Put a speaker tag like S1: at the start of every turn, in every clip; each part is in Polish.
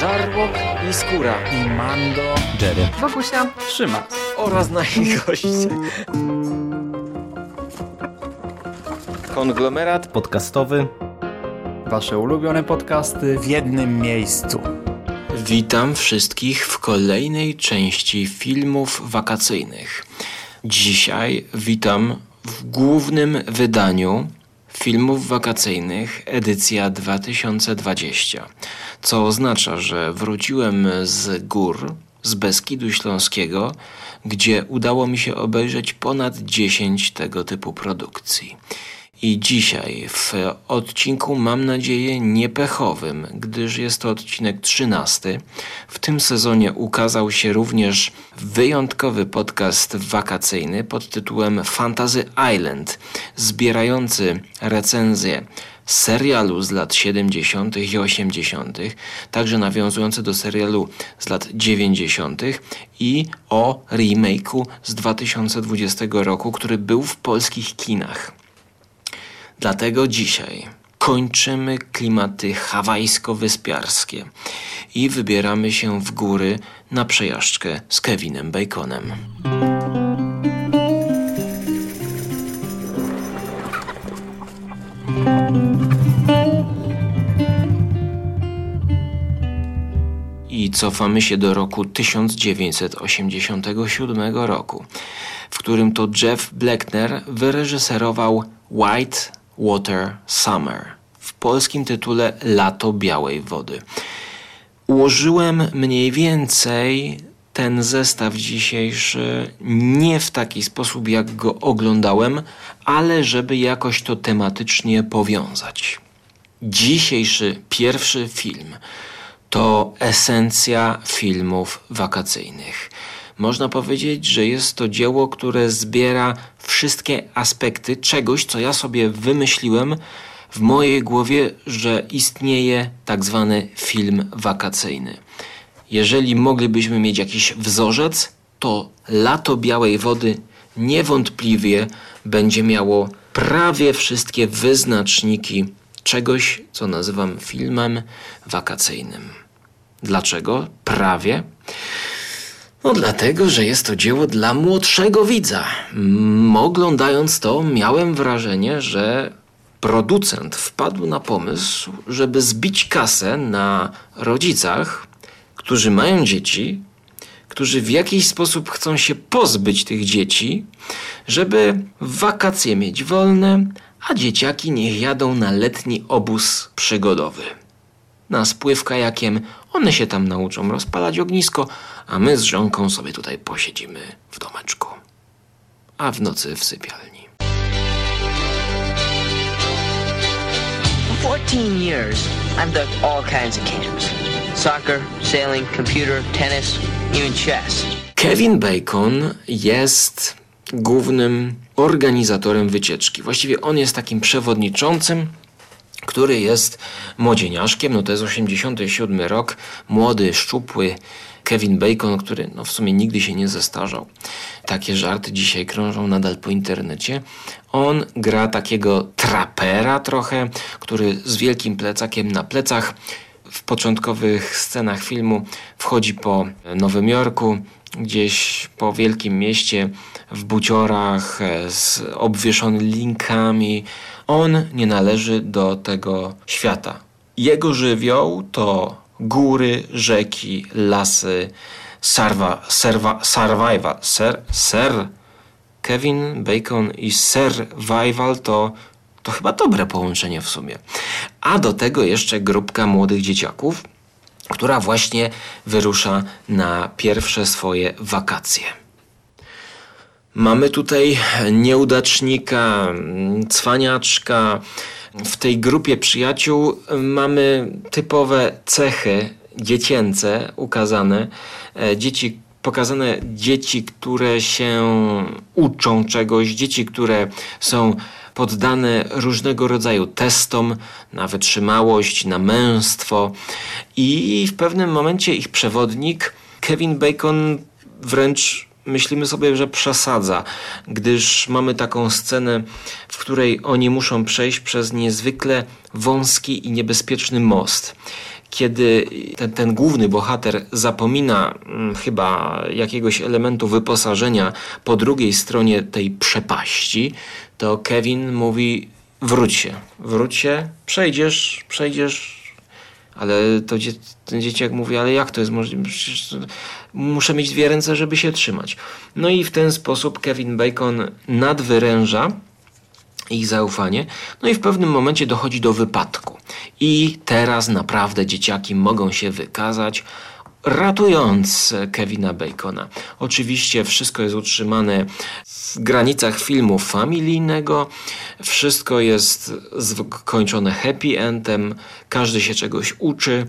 S1: Żarłok i Skóra
S2: i Mando,
S3: Jerry,
S4: Wokusia,
S2: Trzyma
S1: oraz nasi goście. Konglomerat
S3: podcastowy.
S2: Wasze ulubione podcasty w jednym miejscu.
S1: Witam wszystkich w kolejnej części filmów wakacyjnych. Dzisiaj witam w głównym wydaniu filmów wakacyjnych edycja 2020, co oznacza, że wróciłem z gór, z Beskidu Śląskiego, gdzie udało mi się obejrzeć ponad 10 tego typu produkcji. I dzisiaj w odcinku mam nadzieję niepechowym, gdyż jest to odcinek 13. W tym sezonie ukazał się również wyjątkowy podcast wakacyjny pod tytułem Fantasy Island, zbierający recenzje serialu z lat 70. i 80., także nawiązujący do serialu z lat 90. i o remake'u z 2020 roku, który był w polskich kinach. Dlatego dzisiaj kończymy klimaty hawajsko-wyspiarskie i wybieramy się w góry na przejażdżkę z Kevinem Baconem. I cofamy się do roku 1987 roku, w którym to Jeff Bleckner wyreżyserował White Water Summer w polskim tytule Lato Białej Wody. Ułożyłem mniej więcej ten zestaw dzisiejszy nie w taki sposób, jak go oglądałem, ale żeby jakoś to tematycznie powiązać. Dzisiejszy pierwszy film to esencja filmów wakacyjnych. Można powiedzieć, że jest to dzieło, które zbiera wszystkie aspekty czegoś, co ja sobie wymyśliłem w mojej głowie, że istnieje tak zwany film wakacyjny. Jeżeli moglibyśmy mieć jakiś wzorzec, to Lato Białej Wody niewątpliwie będzie miało prawie wszystkie wyznaczniki czegoś, co nazywam filmem wakacyjnym. Dlaczego? Prawie. No dlatego, że jest to dzieło dla młodszego widza. Oglądając to, miałem wrażenie, że producent wpadł na pomysł, żeby zbić kasę na rodzicach, którzy mają dzieci, którzy w jakiś sposób chcą się pozbyć tych dzieci, żeby wakacje mieć wolne, a dzieciaki niech jadą na letni obóz przygodowy. Na spływ kajakiem one się tam nauczą rozpalać ognisko, a my z żonką sobie tutaj posiedzimy w domeczku. A w nocy w sypialni.
S5: For 14 years, I've done all kinds of camps. Soccer, sailing, computer, tennis, even chess.
S1: Kevin Bacon jest głównym organizatorem wycieczki. Właściwie on jest takim przewodniczącym, który jest młodzieniaszkiem, no to jest 87 rok, młody, szczupły Kevin Bacon, który no w sumie nigdy się nie zestarzał. Takie żarty dzisiaj krążą nadal po internecie. On gra takiego trapera trochę, który z wielkim plecakiem na plecach w początkowych scenach filmu wchodzi po Nowym Jorku, gdzieś po wielkim mieście w buciorach e, z obwieszony linkami. On nie należy do tego świata. Jego żywioł to góry, rzeki, lasy, sarwa, serwa, survival, ser, ser. Kevin Bacon i survival to, to chyba dobre połączenie w sumie. A do tego jeszcze grupka młodych dzieciaków, która właśnie wyrusza na pierwsze swoje wakacje. Mamy tutaj nieudacznika, cwaniaczka. W tej grupie przyjaciół mamy typowe cechy dziecięce ukazane. E, dzieci pokazane dzieci, które się uczą czegoś, dzieci, które są poddane różnego rodzaju testom na wytrzymałość, na męstwo i w pewnym momencie ich przewodnik Kevin Bacon wręcz myślimy sobie, że przesadza, gdyż mamy taką scenę, w której oni muszą przejść przez niezwykle wąski i niebezpieczny most. kiedy ten, ten główny bohater zapomina hmm, chyba jakiegoś elementu wyposażenia po drugiej stronie tej przepaści, to Kevin mówi wróć się, wróć się, przejdziesz, przejdziesz, ale to dzie ten dzieciak mówi, ale jak to jest możliwe? Przecież muszę mieć dwie ręce, żeby się trzymać. No i w ten sposób Kevin Bacon nadwyręża ich zaufanie. No i w pewnym momencie dochodzi do wypadku. I teraz naprawdę dzieciaki mogą się wykazać ratując Kevina Bacona. Oczywiście wszystko jest utrzymane w granicach filmu familijnego, wszystko jest skończone happy endem, każdy się czegoś uczy.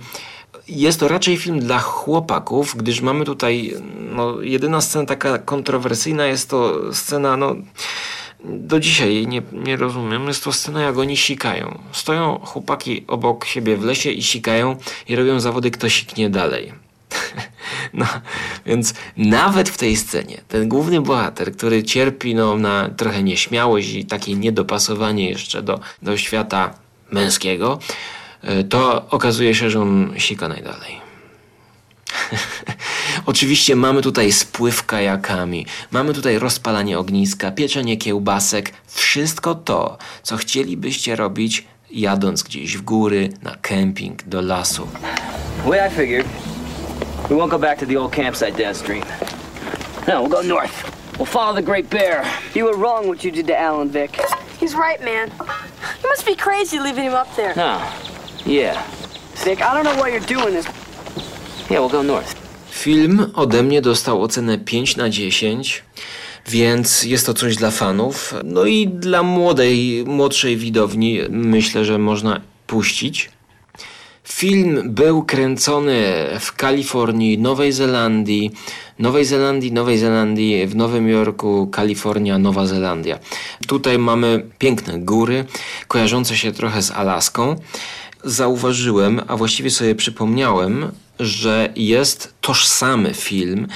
S1: Jest to raczej film dla chłopaków, gdyż mamy tutaj, no, jedyna scena taka kontrowersyjna jest to scena, no, do dzisiaj jej nie, nie rozumiem. Jest to scena, jak oni sikają. Stoją chłopaki obok siebie w lesie i sikają i robią zawody, kto siknie dalej. No, więc nawet w tej scenie ten główny bohater, który cierpi no, na trochę nieśmiałość i takie niedopasowanie jeszcze do, do świata męskiego, e, to okazuje się, że on sika najdalej. Oczywiście mamy tutaj spływ kajakami, mamy tutaj rozpalanie ogniska, pieczenie kiełbasek, wszystko to, co chcielibyście robić jadąc gdzieś w góry, na kemping, do lasu.
S3: way I figured, we won't go back to the old campsite downstream. No, we'll go north. We'll follow the Great Bear.
S4: You were wrong what you did to Alan, Vic.
S6: He's right, man. You must be crazy leaving him up there.
S3: No, yeah,
S4: Vic, I don't know why you're doing this.
S3: yeah, we'll go north.
S1: Film ode mnie dostał ocenę 5 na 10, więc jest to coś dla fanów. No i dla młodej, młodszej widowni myślę, że można puścić. Film był kręcony w Kalifornii, Nowej Zelandii, Nowej Zelandii, Nowej Zelandii, w Nowym Jorku, Kalifornia, Nowa Zelandia. Tutaj mamy piękne góry, kojarzące się trochę z Alaską. Zauważyłem, a właściwie sobie przypomniałem, że jest tożsamy film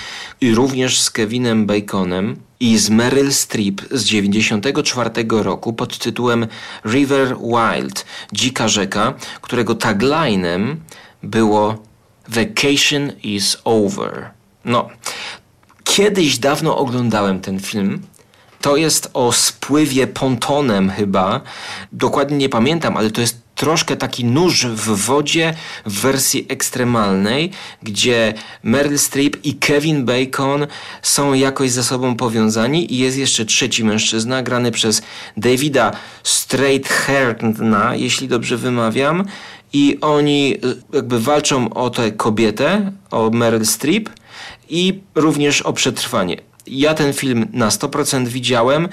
S1: i również z Kevinem Baconem i z Meryl Streep z 94 roku pod tytułem River Wild, Dzika Rzeka, którego taglinem było Vacation is over. No, kiedyś dawno oglądałem ten film. To jest o spływie pontonem chyba. Dokładnie nie pamiętam, ale to jest troszkę taki nóż w wodzie w wersji ekstremalnej, gdzie Meryl Streep i Kevin Bacon są jakoś ze sobą powiązani i jest jeszcze trzeci mężczyzna grany przez Davida Straightherna, jeśli dobrze wymawiam. I oni y, jakby walczą o tę kobietę, o Meryl Streep i również o przetrwanie. Ja ten film na 100% widziałem.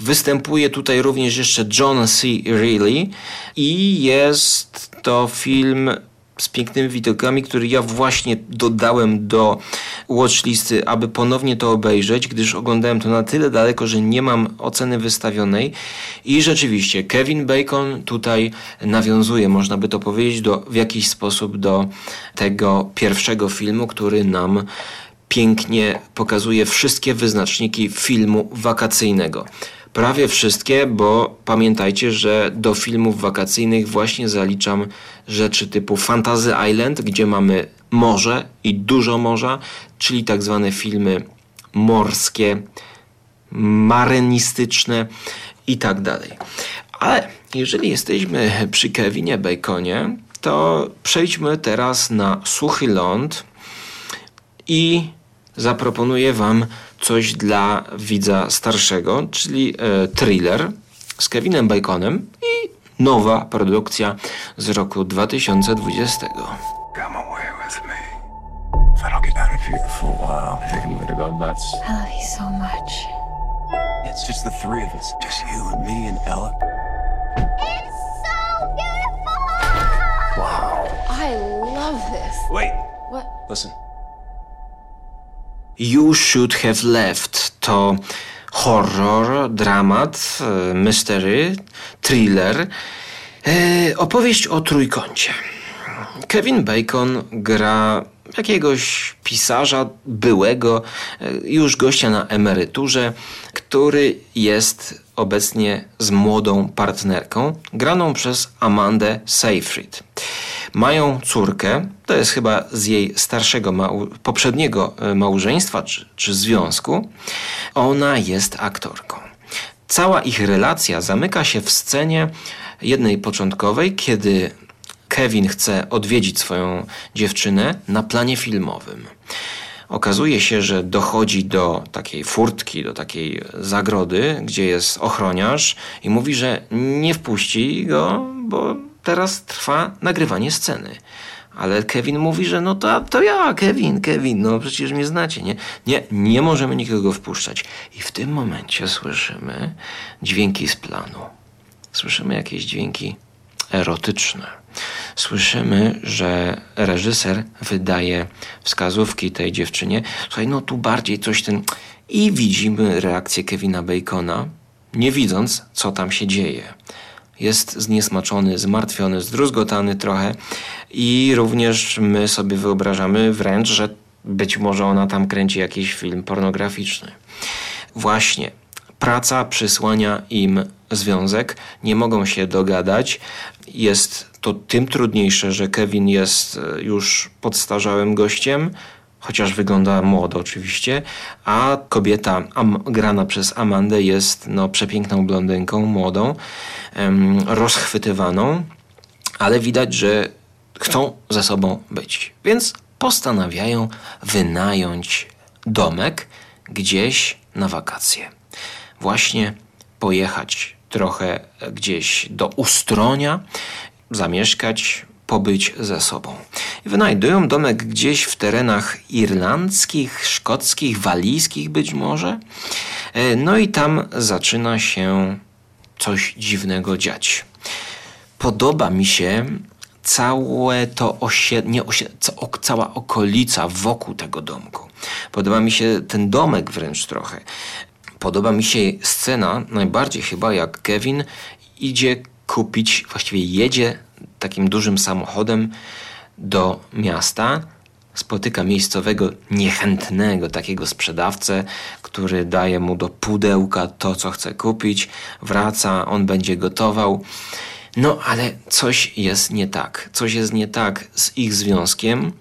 S1: Występuje tutaj również jeszcze John C. Reilly i jest to film z pięknymi widokami, który ja właśnie dodałem do watchlisty, aby ponownie to obejrzeć, gdyż oglądałem to na tyle daleko, że nie mam oceny wystawionej. I rzeczywiście Kevin Bacon tutaj nawiązuje, można by to powiedzieć, do, w jakiś sposób do tego pierwszego filmu, który nam pięknie pokazuje wszystkie wyznaczniki filmu wakacyjnego. Prawie wszystkie, bo pamiętajcie, że do filmów wakacyjnych właśnie zaliczam rzeczy typu Fantasy Island, gdzie mamy morze i dużo morza, czyli tak zwane filmy morskie, marynistyczne i tak dalej. Ale jeżeli jesteśmy przy Kevinie Baconie, to przejdźmy teraz na suchy ląd i zaproponuję Wam coś dla widza starszego, czyli e, thriller z Kevinem Baconem i nowa produkcja z roku 2020.
S7: Come away with me. If I gonna go nuts.
S6: Love you so much.
S7: It's just the three of us. Just you and me and Ella.
S8: It's so beautiful!
S7: Wow.
S6: I love this.
S7: Wait.
S6: What?
S7: Listen.
S1: You Should Have Left to horror, dramat, e, mystery, thriller, e, opowieść o trójkącie. Kevin Bacon gra jakiegoś pisarza byłego, e, już gościa na emeryturze, który jest obecnie z młodą partnerką, graną przez Amandę Seyfried. Mają córkę, to jest chyba z jej starszego, mał- poprzedniego e, małżeństwa czy, czy związku. Ona jest aktorką. Cała ich relacja zamyka się w scenie jednej początkowej, kiedy Kevin chce odwiedzić swoją dziewczynę na planie filmowym. Okazuje się, że dochodzi do takiej furtki, do takiej zagrody, gdzie jest ochroniarz i mówi, że nie wpuści go, bo teraz trwa nagrywanie sceny. Ale Kevin mówi, że no to, to ja, Kevin, Kevin, no przecież mnie znacie, nie? Nie, nie możemy nikogo wpuszczać. I w tym momencie słyszymy dźwięki z planu. Słyszymy jakieś dźwięki erotyczne. Słyszymy, że reżyser wydaje wskazówki tej dziewczynie. Słuchaj, no tu bardziej coś ten. I widzimy reakcję Kevina Bacona, nie widząc, co tam się dzieje. Jest zniesmaczony, zmartwiony, zdruzgotany trochę i również my sobie wyobrażamy wręcz, że być może ona tam kręci jakiś film pornograficzny. Właśnie praca przysłania im związek, nie mogą się dogadać. Jest to tym trudniejsze, że Kevin jest e, już podstarzałym gościem, chociaż wygląda młodo oczywiście, a kobieta am, grana przez Amandę jest no, przepiękną blondynką, młodą, em, rozchwytywaną, ale widać, że chcą ze sobą być. Więc postanawiają wynająć domek gdzieś na wakacje. Właśnie pojechać trochę gdzieś do Ustronia, zamieszkać, pobyć ze sobą. Wynajdują domek gdzieś w terenach irlandzkich, szkockich, walijskich być może. E, No i tam zaczyna się coś dziwnego dziać. Podoba mi się całe to osiedle, cała okolica wokół tego domku. Podoba mi się ten domek wręcz trochę. Podoba mi się scena najbardziej chyba jak Kevin idzie kupić, właściwie jedzie takim dużym samochodem do miasta, spotyka miejscowego niechętnego takiego sprzedawcę, który daje mu do pudełka to, co chce kupić, wraca, on będzie gotował. No ale coś jest nie tak. Coś jest nie tak z ich związkiem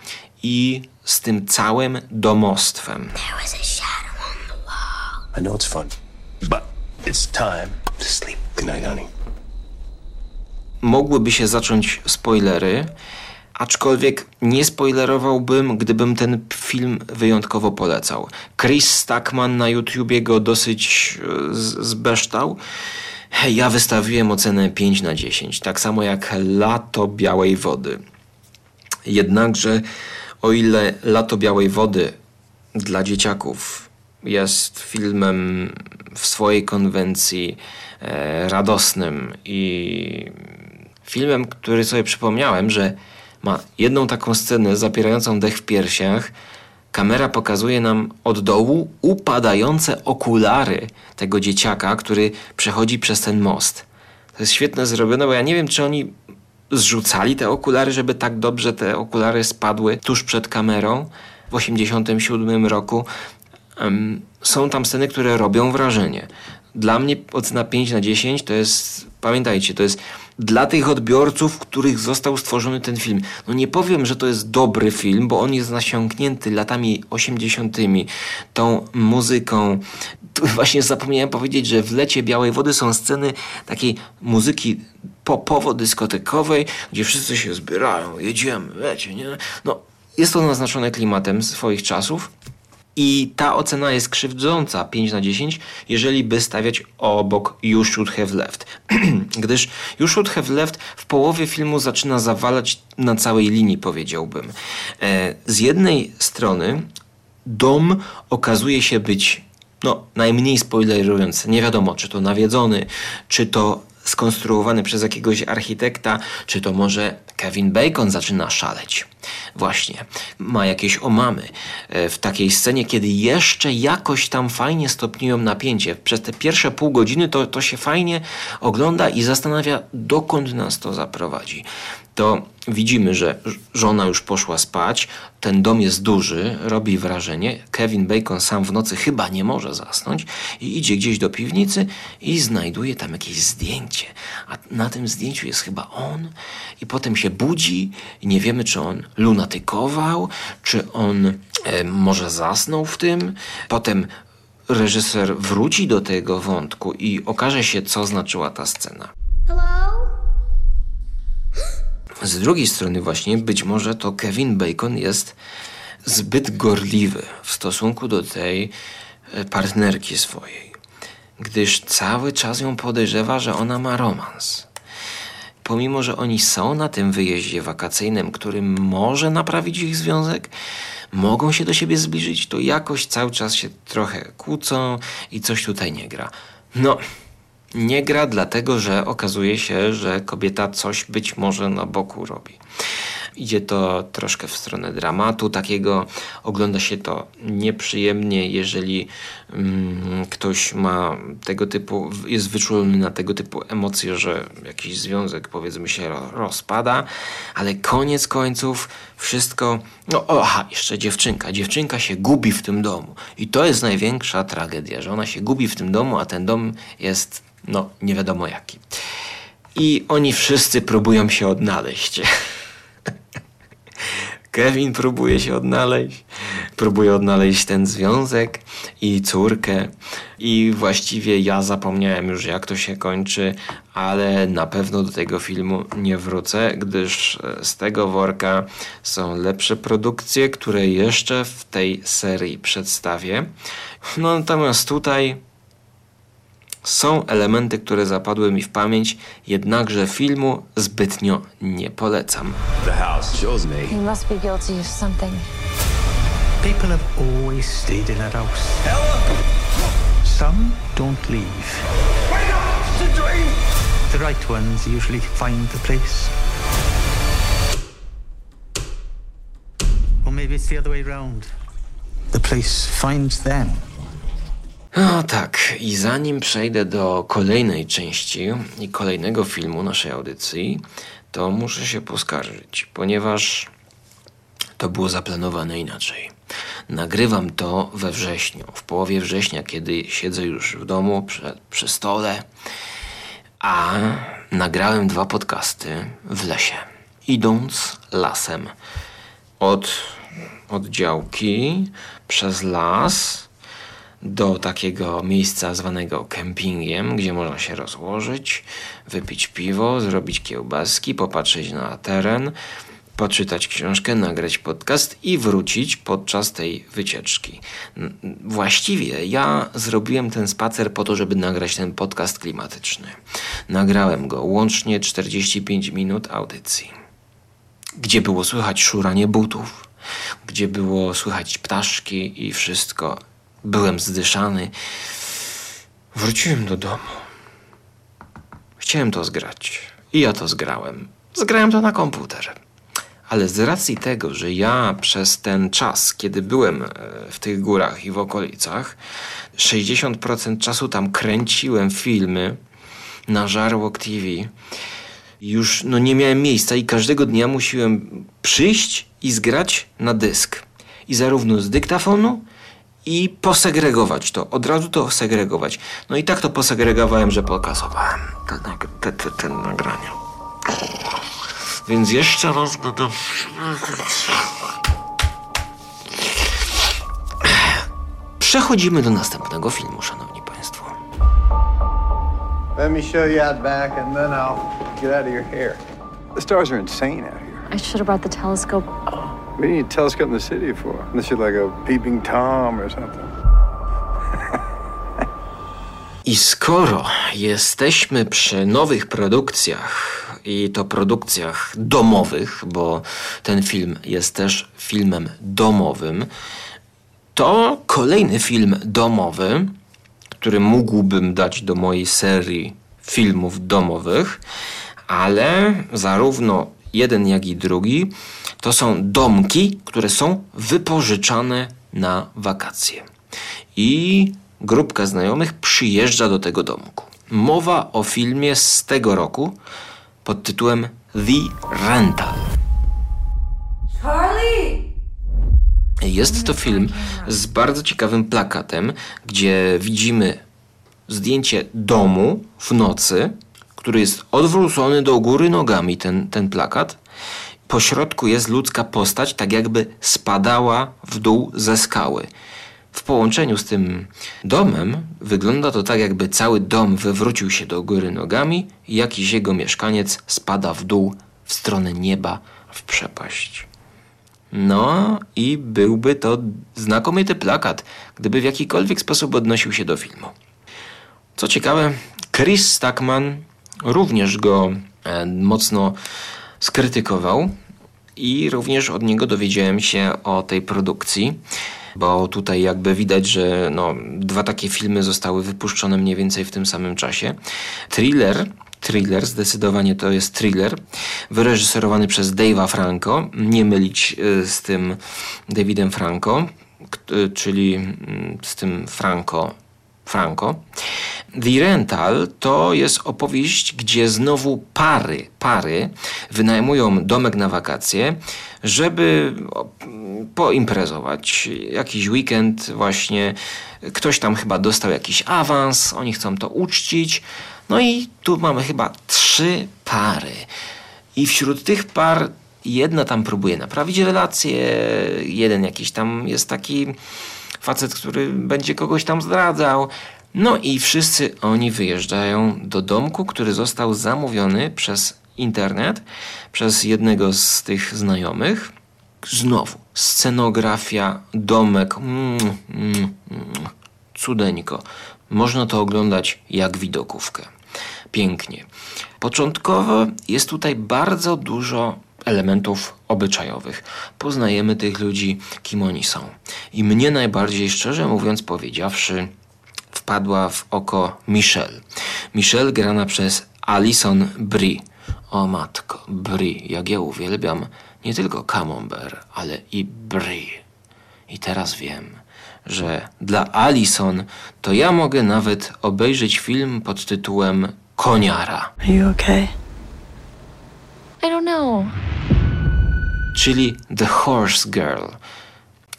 S1: i z tym całym domostwem.
S7: I know it's fun, but it's time to sleep. Good night, honey.
S1: Mogłyby się zacząć spoilery, aczkolwiek nie spoilerowałbym, gdybym ten film wyjątkowo polecał. Chris Stackman na YouTubie go dosyć e, zbeształ. Ja wystawiłem ocenę 5 na 10, tak samo jak Lato Białej Wody. Jednakże, o ile Lato Białej Wody dla dzieciaków jest filmem w swojej konwencji e, radosnym i filmem, który sobie przypomniałem, że ma jedną taką scenę zapierającą dech w piersiach. Kamera pokazuje nam od dołu upadające okulary tego dzieciaka, który przechodzi przez ten most. To jest świetne zrobione, bo ja nie wiem, czy oni zrzucali te okulary, żeby tak dobrze te okulary spadły tuż przed kamerą w 1987 roku. Są tam sceny, które robią wrażenie. Dla mnie ocena 5 na 10 to jest, pamiętajcie, to jest dla tych odbiorców, których został stworzony ten film. No nie powiem, że to jest dobry film, bo on jest nasiąknięty latami 80., tą muzyką. Tu właśnie zapomniałem powiedzieć, że w Lecie Białej Wody są sceny takiej muzyki popowo-dyskotekowej, gdzie wszyscy się zbierają, jedziemy, lecie, nie? No, jest to naznaczone klimatem swoich czasów. I ta ocena jest krzywdząca 5 na 10, jeżeli by stawiać obok You Should Have Left. Gdyż You Should Have Left w połowie filmu zaczyna zawalać na całej linii, powiedziałbym. E, z jednej strony dom okazuje się być, no, najmniej spoilerując, nie wiadomo, czy to nawiedzony, czy to skonstruowany przez jakiegoś architekta, czy to może Kevin Bacon zaczyna szaleć. Właśnie, ma jakieś omamy. E, W takiej scenie, kiedy jeszcze jakoś tam fajnie stopniują napięcie. Przez te pierwsze pół godziny to, to się fajnie ogląda i zastanawia, dokąd nas to zaprowadzi. To widzimy, że żona już poszła spać, ten dom jest duży, robi wrażenie. Kevin Bacon sam w nocy chyba nie może zasnąć i idzie gdzieś do piwnicy i znajduje tam jakieś zdjęcie. A na tym zdjęciu jest chyba on i potem się budzi i nie wiemy, czy on lunatykował, czy on e, może zasnął w tym. Potem reżyser wróci do tego wątku i okaże się, co znaczyła ta scena.
S8: Hello?
S1: Z drugiej strony właśnie być może to Kevin Bacon jest zbyt gorliwy w stosunku do tej e, partnerki swojej, gdyż cały czas ją podejrzewa, że ona ma romans. Pomimo, że oni są na tym wyjeździe wakacyjnym, którym może naprawić ich związek, mogą się do siebie zbliżyć, to jakoś cały czas się trochę kłócą i coś tutaj nie gra. No, nie gra dlatego, że okazuje się, że kobieta coś być może na boku robi. Idzie to troszkę w stronę dramatu takiego, ogląda się to nieprzyjemnie, jeżeli mm, ktoś ma tego typu, jest wyczulony na tego typu emocje, że jakiś związek powiedzmy się ro- rozpada, ale koniec końców wszystko, no o, aha, jeszcze dziewczynka, dziewczynka się gubi w tym domu i to jest największa tragedia, że ona się gubi w tym domu, a ten dom jest, no nie wiadomo jaki. I oni wszyscy próbują się odnaleźć. Kevin próbuje się odnaleźć, próbuje odnaleźć ten związek i córkę. I właściwie ja zapomniałem już, jak to się kończy, ale na pewno do tego filmu nie wrócę, gdyż e, z tego worka są lepsze produkcje, które jeszcze w tej serii przedstawię. No natomiast tutaj są elementy, które zapadły mi w pamięć, jednakże filmu zbytnio nie polecam.
S7: The house shows me.
S6: He must be guilty of something.
S9: People have always stayed in that house. Some don't leave. The right ones usually find the place. Or maybe it's the other way round. The place finds them.
S1: No tak, i zanim przejdę do kolejnej części i kolejnego filmu naszej audycji, to muszę się poskarżyć, ponieważ to było zaplanowane inaczej. Nagrywam to we wrześniu, w połowie września, kiedy siedzę już w domu przy, przy stole, a nagrałem dwa podcasty w lesie. Idąc lasem od, od działki przez las do takiego miejsca zwanego kempingiem, gdzie można się rozłożyć, wypić piwo, zrobić kiełbaski, popatrzeć na teren, poczytać książkę, nagrać podcast i wrócić podczas tej wycieczki. Właściwie ja zrobiłem ten spacer po to, żeby nagrać ten podcast klimatyczny. Nagrałem go łącznie 45 minut audycji gdzie było słychać szuranie butów, gdzie było słychać ptaszki i wszystko. Byłem zdyszany. Wróciłem do domu. Chciałem to zgrać. I ja to zgrałem. Zgrałem to na komputer. Ale z racji tego, że ja przez ten czas, kiedy byłem e, w tych górach i w okolicach, 60% czasu tam kręciłem filmy na Żarłok TV, już no, nie miałem miejsca i każdego dnia musiałem przyjść i zgrać na dysk. I zarówno z dyktafonu i posegregować to, od razu to segregować. No i tak to posegregowałem, że pokasowałem te, te, te, te nagrania. Więc jeszcze raz będę... Przechodzimy do następnego filmu, szanowni państwo.
S10: Let me show you out back and then I'll get out of your hair.
S7: The stars are insane out here.
S6: I should have brought the telescope.
S7: What do you need a telescope in the city for? Unless you're like a peeping Tom or something.
S1: I skoro jesteśmy przy nowych produkcjach, i to produkcjach domowych, bo ten film jest też filmem domowym, to kolejny film domowy, który mógłbym dać do mojej serii filmów domowych, ale zarówno jeden jak i drugi, to są domki, które są wypożyczane na wakacje. I grupka znajomych przyjeżdża do tego domku. Mowa o filmie z tego roku pod tytułem The Rental.
S6: Charlie!
S1: Jest to film z bardzo ciekawym plakatem, gdzie widzimy zdjęcie domu w nocy, który jest odwrócony do góry nogami, ten, ten plakat. Po środku jest ludzka postać, tak jakby spadała w dół ze skały. W połączeniu z tym domem wygląda to tak, jakby cały dom wywrócił się do góry nogami i jakiś jego mieszkaniec spada w dół w stronę nieba, w przepaść. No i byłby to znakomity plakat, gdyby w jakikolwiek sposób odnosił się do filmu. Co ciekawe, Chris Stackman również go e, mocno skrytykował i również od niego dowiedziałem się o tej produkcji, bo tutaj jakby widać, że no, dwa takie filmy zostały wypuszczone mniej więcej w tym samym czasie. Thriller thriller, zdecydowanie to jest thriller, wyreżyserowany przez Dave'a Franco, nie mylić y, z tym Davidem Franco, y, czyli mm, z tym Franco Franco. The Rental to jest opowieść, gdzie znowu pary, pary wynajmują domek na wakacje, żeby poimprezować. Jakiś weekend właśnie, ktoś tam chyba dostał jakiś awans, oni chcą to uczcić. No i tu mamy chyba trzy pary. I wśród tych par jedna tam próbuje naprawić relacje, jeden jakiś tam jest taki facet, który będzie kogoś tam zdradzał. No i wszyscy oni wyjeżdżają do domku, który został zamówiony przez internet, przez jednego z tych znajomych. Znowu, scenografia, domek, mm, mm, mm, cudeńko. Można to oglądać jak widokówkę. Pięknie. Początkowo jest tutaj bardzo dużo elementów obyczajowych. Poznajemy tych ludzi, kim oni są. I mnie najbardziej, szczerze mówiąc, powiedziawszy, wpadła w oko Michelle. Michelle grana przez Alison Brie. O matko, Brie, jak ja uwielbiam nie tylko Camembert, ale i Brie. I teraz wiem, że dla Alison to ja mogę nawet obejrzeć film pod tytułem Koniara.
S6: Are you okay?
S11: I don't know.
S1: czyli The Horse Girl,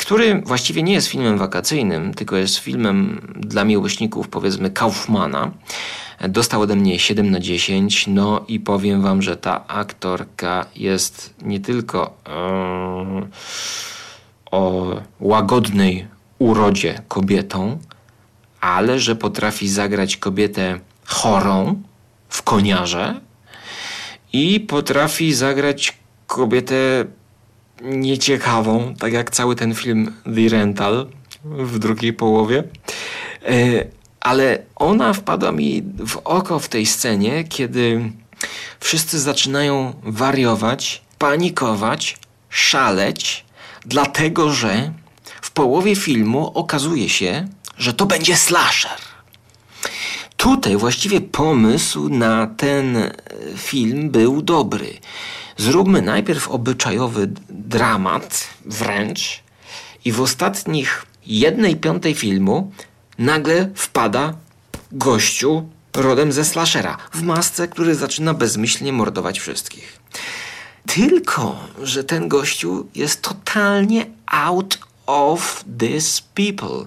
S1: który właściwie nie jest filmem wakacyjnym, tylko jest filmem dla miłośników, powiedzmy, Kaufmana. Dostał ode mnie 7 na 10, no i powiem wam, że ta aktorka jest nie tylko e, o łagodnej urodzie kobietą, ale że potrafi zagrać kobietę chorą w koniarze i potrafi zagrać kobietę nieciekawą, tak jak cały ten film The Rental w drugiej połowie. E, Ale ona wpadła mi w oko w tej scenie, kiedy wszyscy zaczynają wariować, panikować, szaleć, dlatego że w połowie filmu okazuje się, że to będzie slasher. Tutaj właściwie pomysł na ten e, film był dobry. Zróbmy najpierw obyczajowy dramat, wręcz, i w ostatnich jednej piątej filmu nagle wpada gościu rodem ze slashera w masce, który zaczyna bezmyślnie mordować wszystkich. Tylko, że ten gościu jest totalnie out of this people.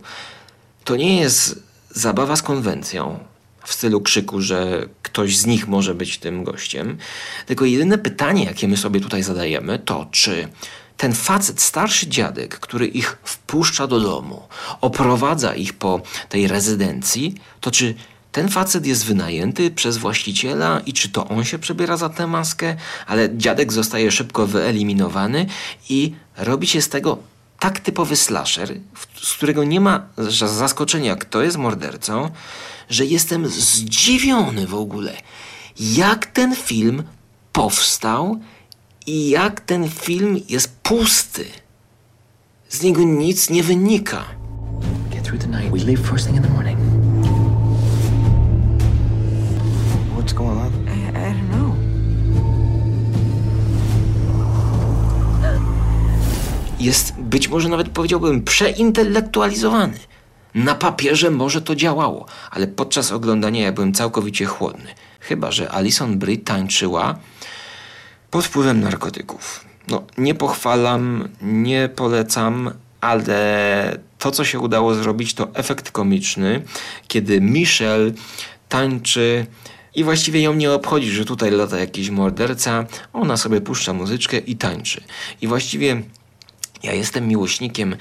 S1: To nie jest zabawa z konwencją w stylu krzyku, że ktoś z nich może być tym gościem. Tylko jedyne pytanie, jakie my sobie tutaj zadajemy, to czy ten facet, starszy dziadek, który ich wpuszcza do domu, oprowadza ich po tej rezydencji, to czy ten facet jest wynajęty przez właściciela i czy to on się przebiera za tę maskę, ale dziadek zostaje szybko wyeliminowany i robi się z tego tak typowy slasher, z którego nie ma za- zaskoczenia, kto jest mordercą, że jestem zdziwiony w ogóle, jak ten film powstał i jak ten film jest pusty. Z niego nic nie wynika.
S12: Get through the night. We leave first thing in the morning.
S7: What's going on?
S6: I, I don't know.
S1: jest być może nawet powiedziałbym przeintelektualizowany. Na papierze może to działało, ale podczas oglądania ja byłem całkowicie chłodny. Chyba, że Alison Brie tańczyła pod wpływem narkotyków. No, nie pochwalam, nie polecam, ale to, co się udało zrobić, to efekt komiczny, kiedy Michelle tańczy i właściwie ją nie obchodzi, że tutaj lata jakiś morderca, ona sobie puszcza muzyczkę i tańczy. I właściwie ja jestem miłośnikiem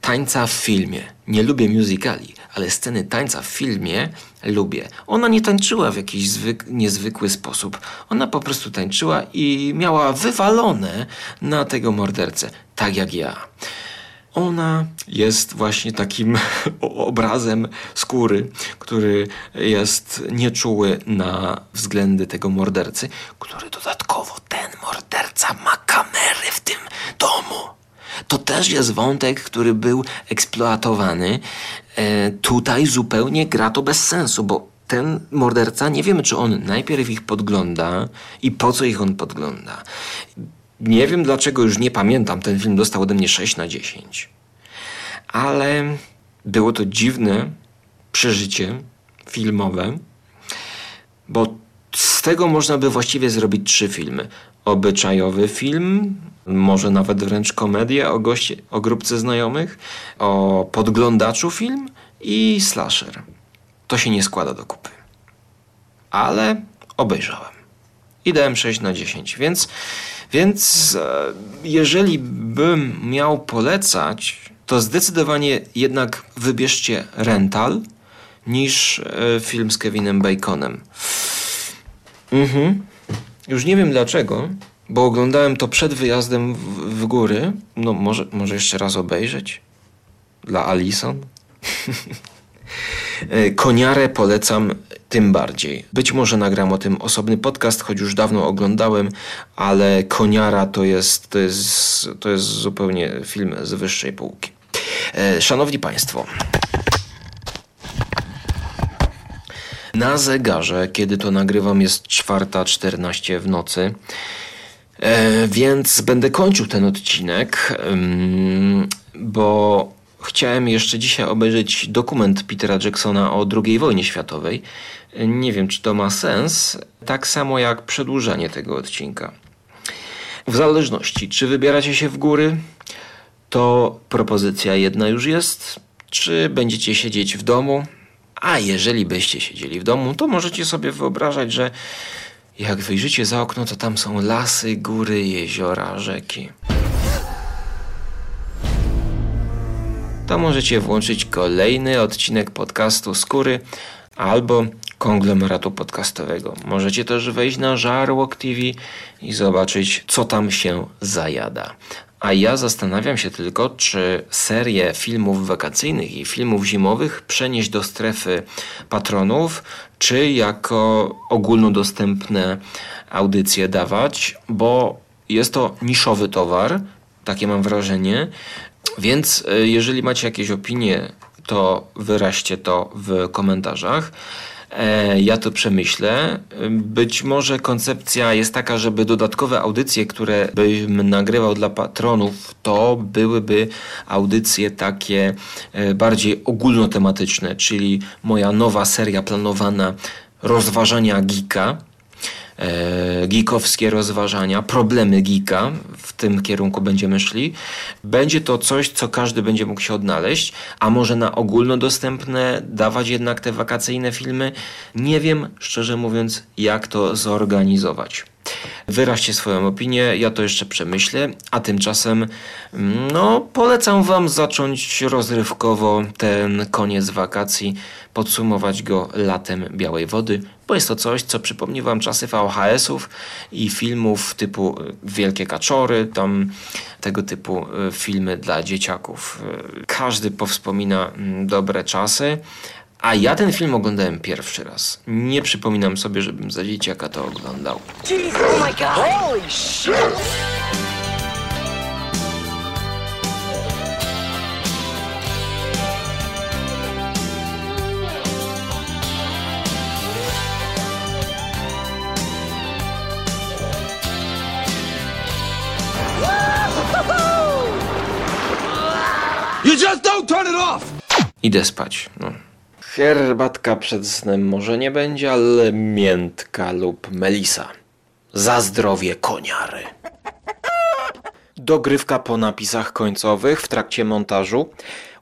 S1: tańca w filmie. Nie lubię musicali, ale sceny tańca w filmie lubię. Ona nie tańczyła w jakiś zwyk, niezwykły sposób. Ona po prostu tańczyła i miała wywalone na tego mordercę, tak jak ja. Ona jest właśnie takim obrazem skóry, który jest nieczuły na względy tego mordercy, który dodatkowo ten morderca ma kamery w tym domu. To też jest wątek, który był eksploatowany. E, tutaj zupełnie gra to bez sensu, bo ten morderca, nie wiemy, czy on najpierw ich podgląda i po co ich on podgląda. Nie wiem dlaczego, już nie pamiętam, ten film dostał ode mnie 6 na 10. Ale było to dziwne przeżycie filmowe, bo tego można by właściwie zrobić trzy filmy. Obyczajowy film, może nawet wręcz komedię o, o grupce znajomych, o podglądaczu film i slasher. To się nie składa do kupy. Ale obejrzałem. I dałem 6 na 10, więc, więc e, jeżeli bym miał polecać, to zdecydowanie jednak wybierzcie Rental niż e, film z Kevinem Baconem. Mhm. Już nie wiem dlaczego, bo oglądałem to przed wyjazdem w, w góry. No może, może jeszcze raz obejrzeć? Dla Alison? E, Koniarę polecam tym bardziej. Być może nagram o tym osobny podcast, choć już dawno oglądałem, ale Koniara to jest, to jest, to jest zupełnie film z wyższej półki. E, szanowni Państwo, na zegarze, kiedy to nagrywam, jest 4.14 w nocy. E, więc będę kończył ten odcinek, bo chciałem jeszcze dzisiaj obejrzeć dokument Petera Jacksona o II wojnie światowej. Nie wiem, czy to ma sens, tak samo jak przedłużanie tego odcinka. W zależności, czy wybieracie się w góry, to propozycja jedna już jest, czy będziecie siedzieć w domu. A jeżeli byście siedzieli w domu, to możecie sobie wyobrażać, że jak wyjrzycie za okno, to tam są lasy, góry, jeziora, rzeki. To możecie włączyć kolejny odcinek podcastu Skóry albo konglomeratu podcastowego. Możecie też wejść na Żarłok TV i zobaczyć, co tam się zajada. A ja zastanawiam się tylko, czy serię filmów wakacyjnych i filmów zimowych przenieść do strefy patronów, czy jako ogólnodostępne audycje dawać, bo jest to niszowy towar, takie mam wrażenie. Więc e, jeżeli macie jakieś opinie, to wyraźcie to w komentarzach. E, ja to przemyślę. Być może koncepcja jest taka, żeby dodatkowe audycje, które bym nagrywał dla patronów, to byłyby audycje takie e, bardziej ogólnotematyczne, czyli moja nowa seria planowana rozważania geeka, geekowskie rozważania, problemy geeka, w tym kierunku będziemy szli. Będzie to coś, co każdy będzie mógł się odnaleźć, a może na ogólnodostępne dawać jednak te wakacyjne filmy. Nie wiem, szczerze mówiąc, jak to zorganizować. Wyraźcie swoją opinię, ja to jeszcze przemyślę, a tymczasem no, polecam Wam zacząć rozrywkowo ten koniec wakacji, podsumować go latem Białej Wody, bo jest to coś, co przypomni Wam czasy VHS-ów i filmów typu Wielkie Kaczory, tam tego typu e, filmy dla dzieciaków. E, każdy powspomina mm, dobre czasy. A ja ten film oglądałem pierwszy raz. Nie przypominam sobie, żebym za dzieciaka to oglądał.
S6: Jeez, oh my god! Holy shit!
S7: You just don't turn it off!
S1: Idę spać. No. Herbatka przed snem może nie będzie, ale miętka lub melisa. Za zdrowie koniary. Dogrywka po napisach końcowych w trakcie montażu.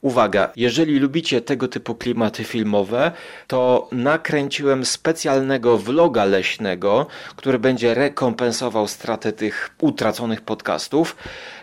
S1: Uwaga, jeżeli lubicie tego typu klimaty filmowe, to nakręciłem specjalnego vloga leśnego, który będzie rekompensował stratę tych utraconych podcastów.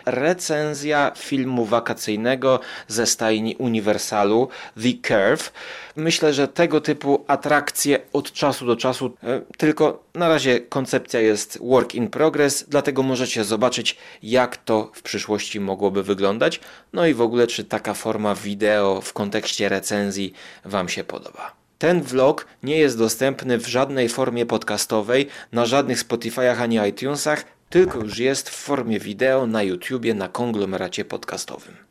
S1: Recenzja filmu wakacyjnego ze stajni Uniwersalu The Curve. Myślę, że tego typu atrakcje od czasu do czasu, e, tylko na razie koncepcja jest work in progress, dlatego możecie zobaczyć, jak to w przyszłości mogłoby wyglądać. No i w ogóle, czy taka forma wideo w kontekście recenzji Wam się podoba. Ten vlog nie jest dostępny w żadnej formie podcastowej, na żadnych Spotify'ach ani iTunesach, tylko już jest w formie wideo na YouTubie na konglomeracie podcastowym.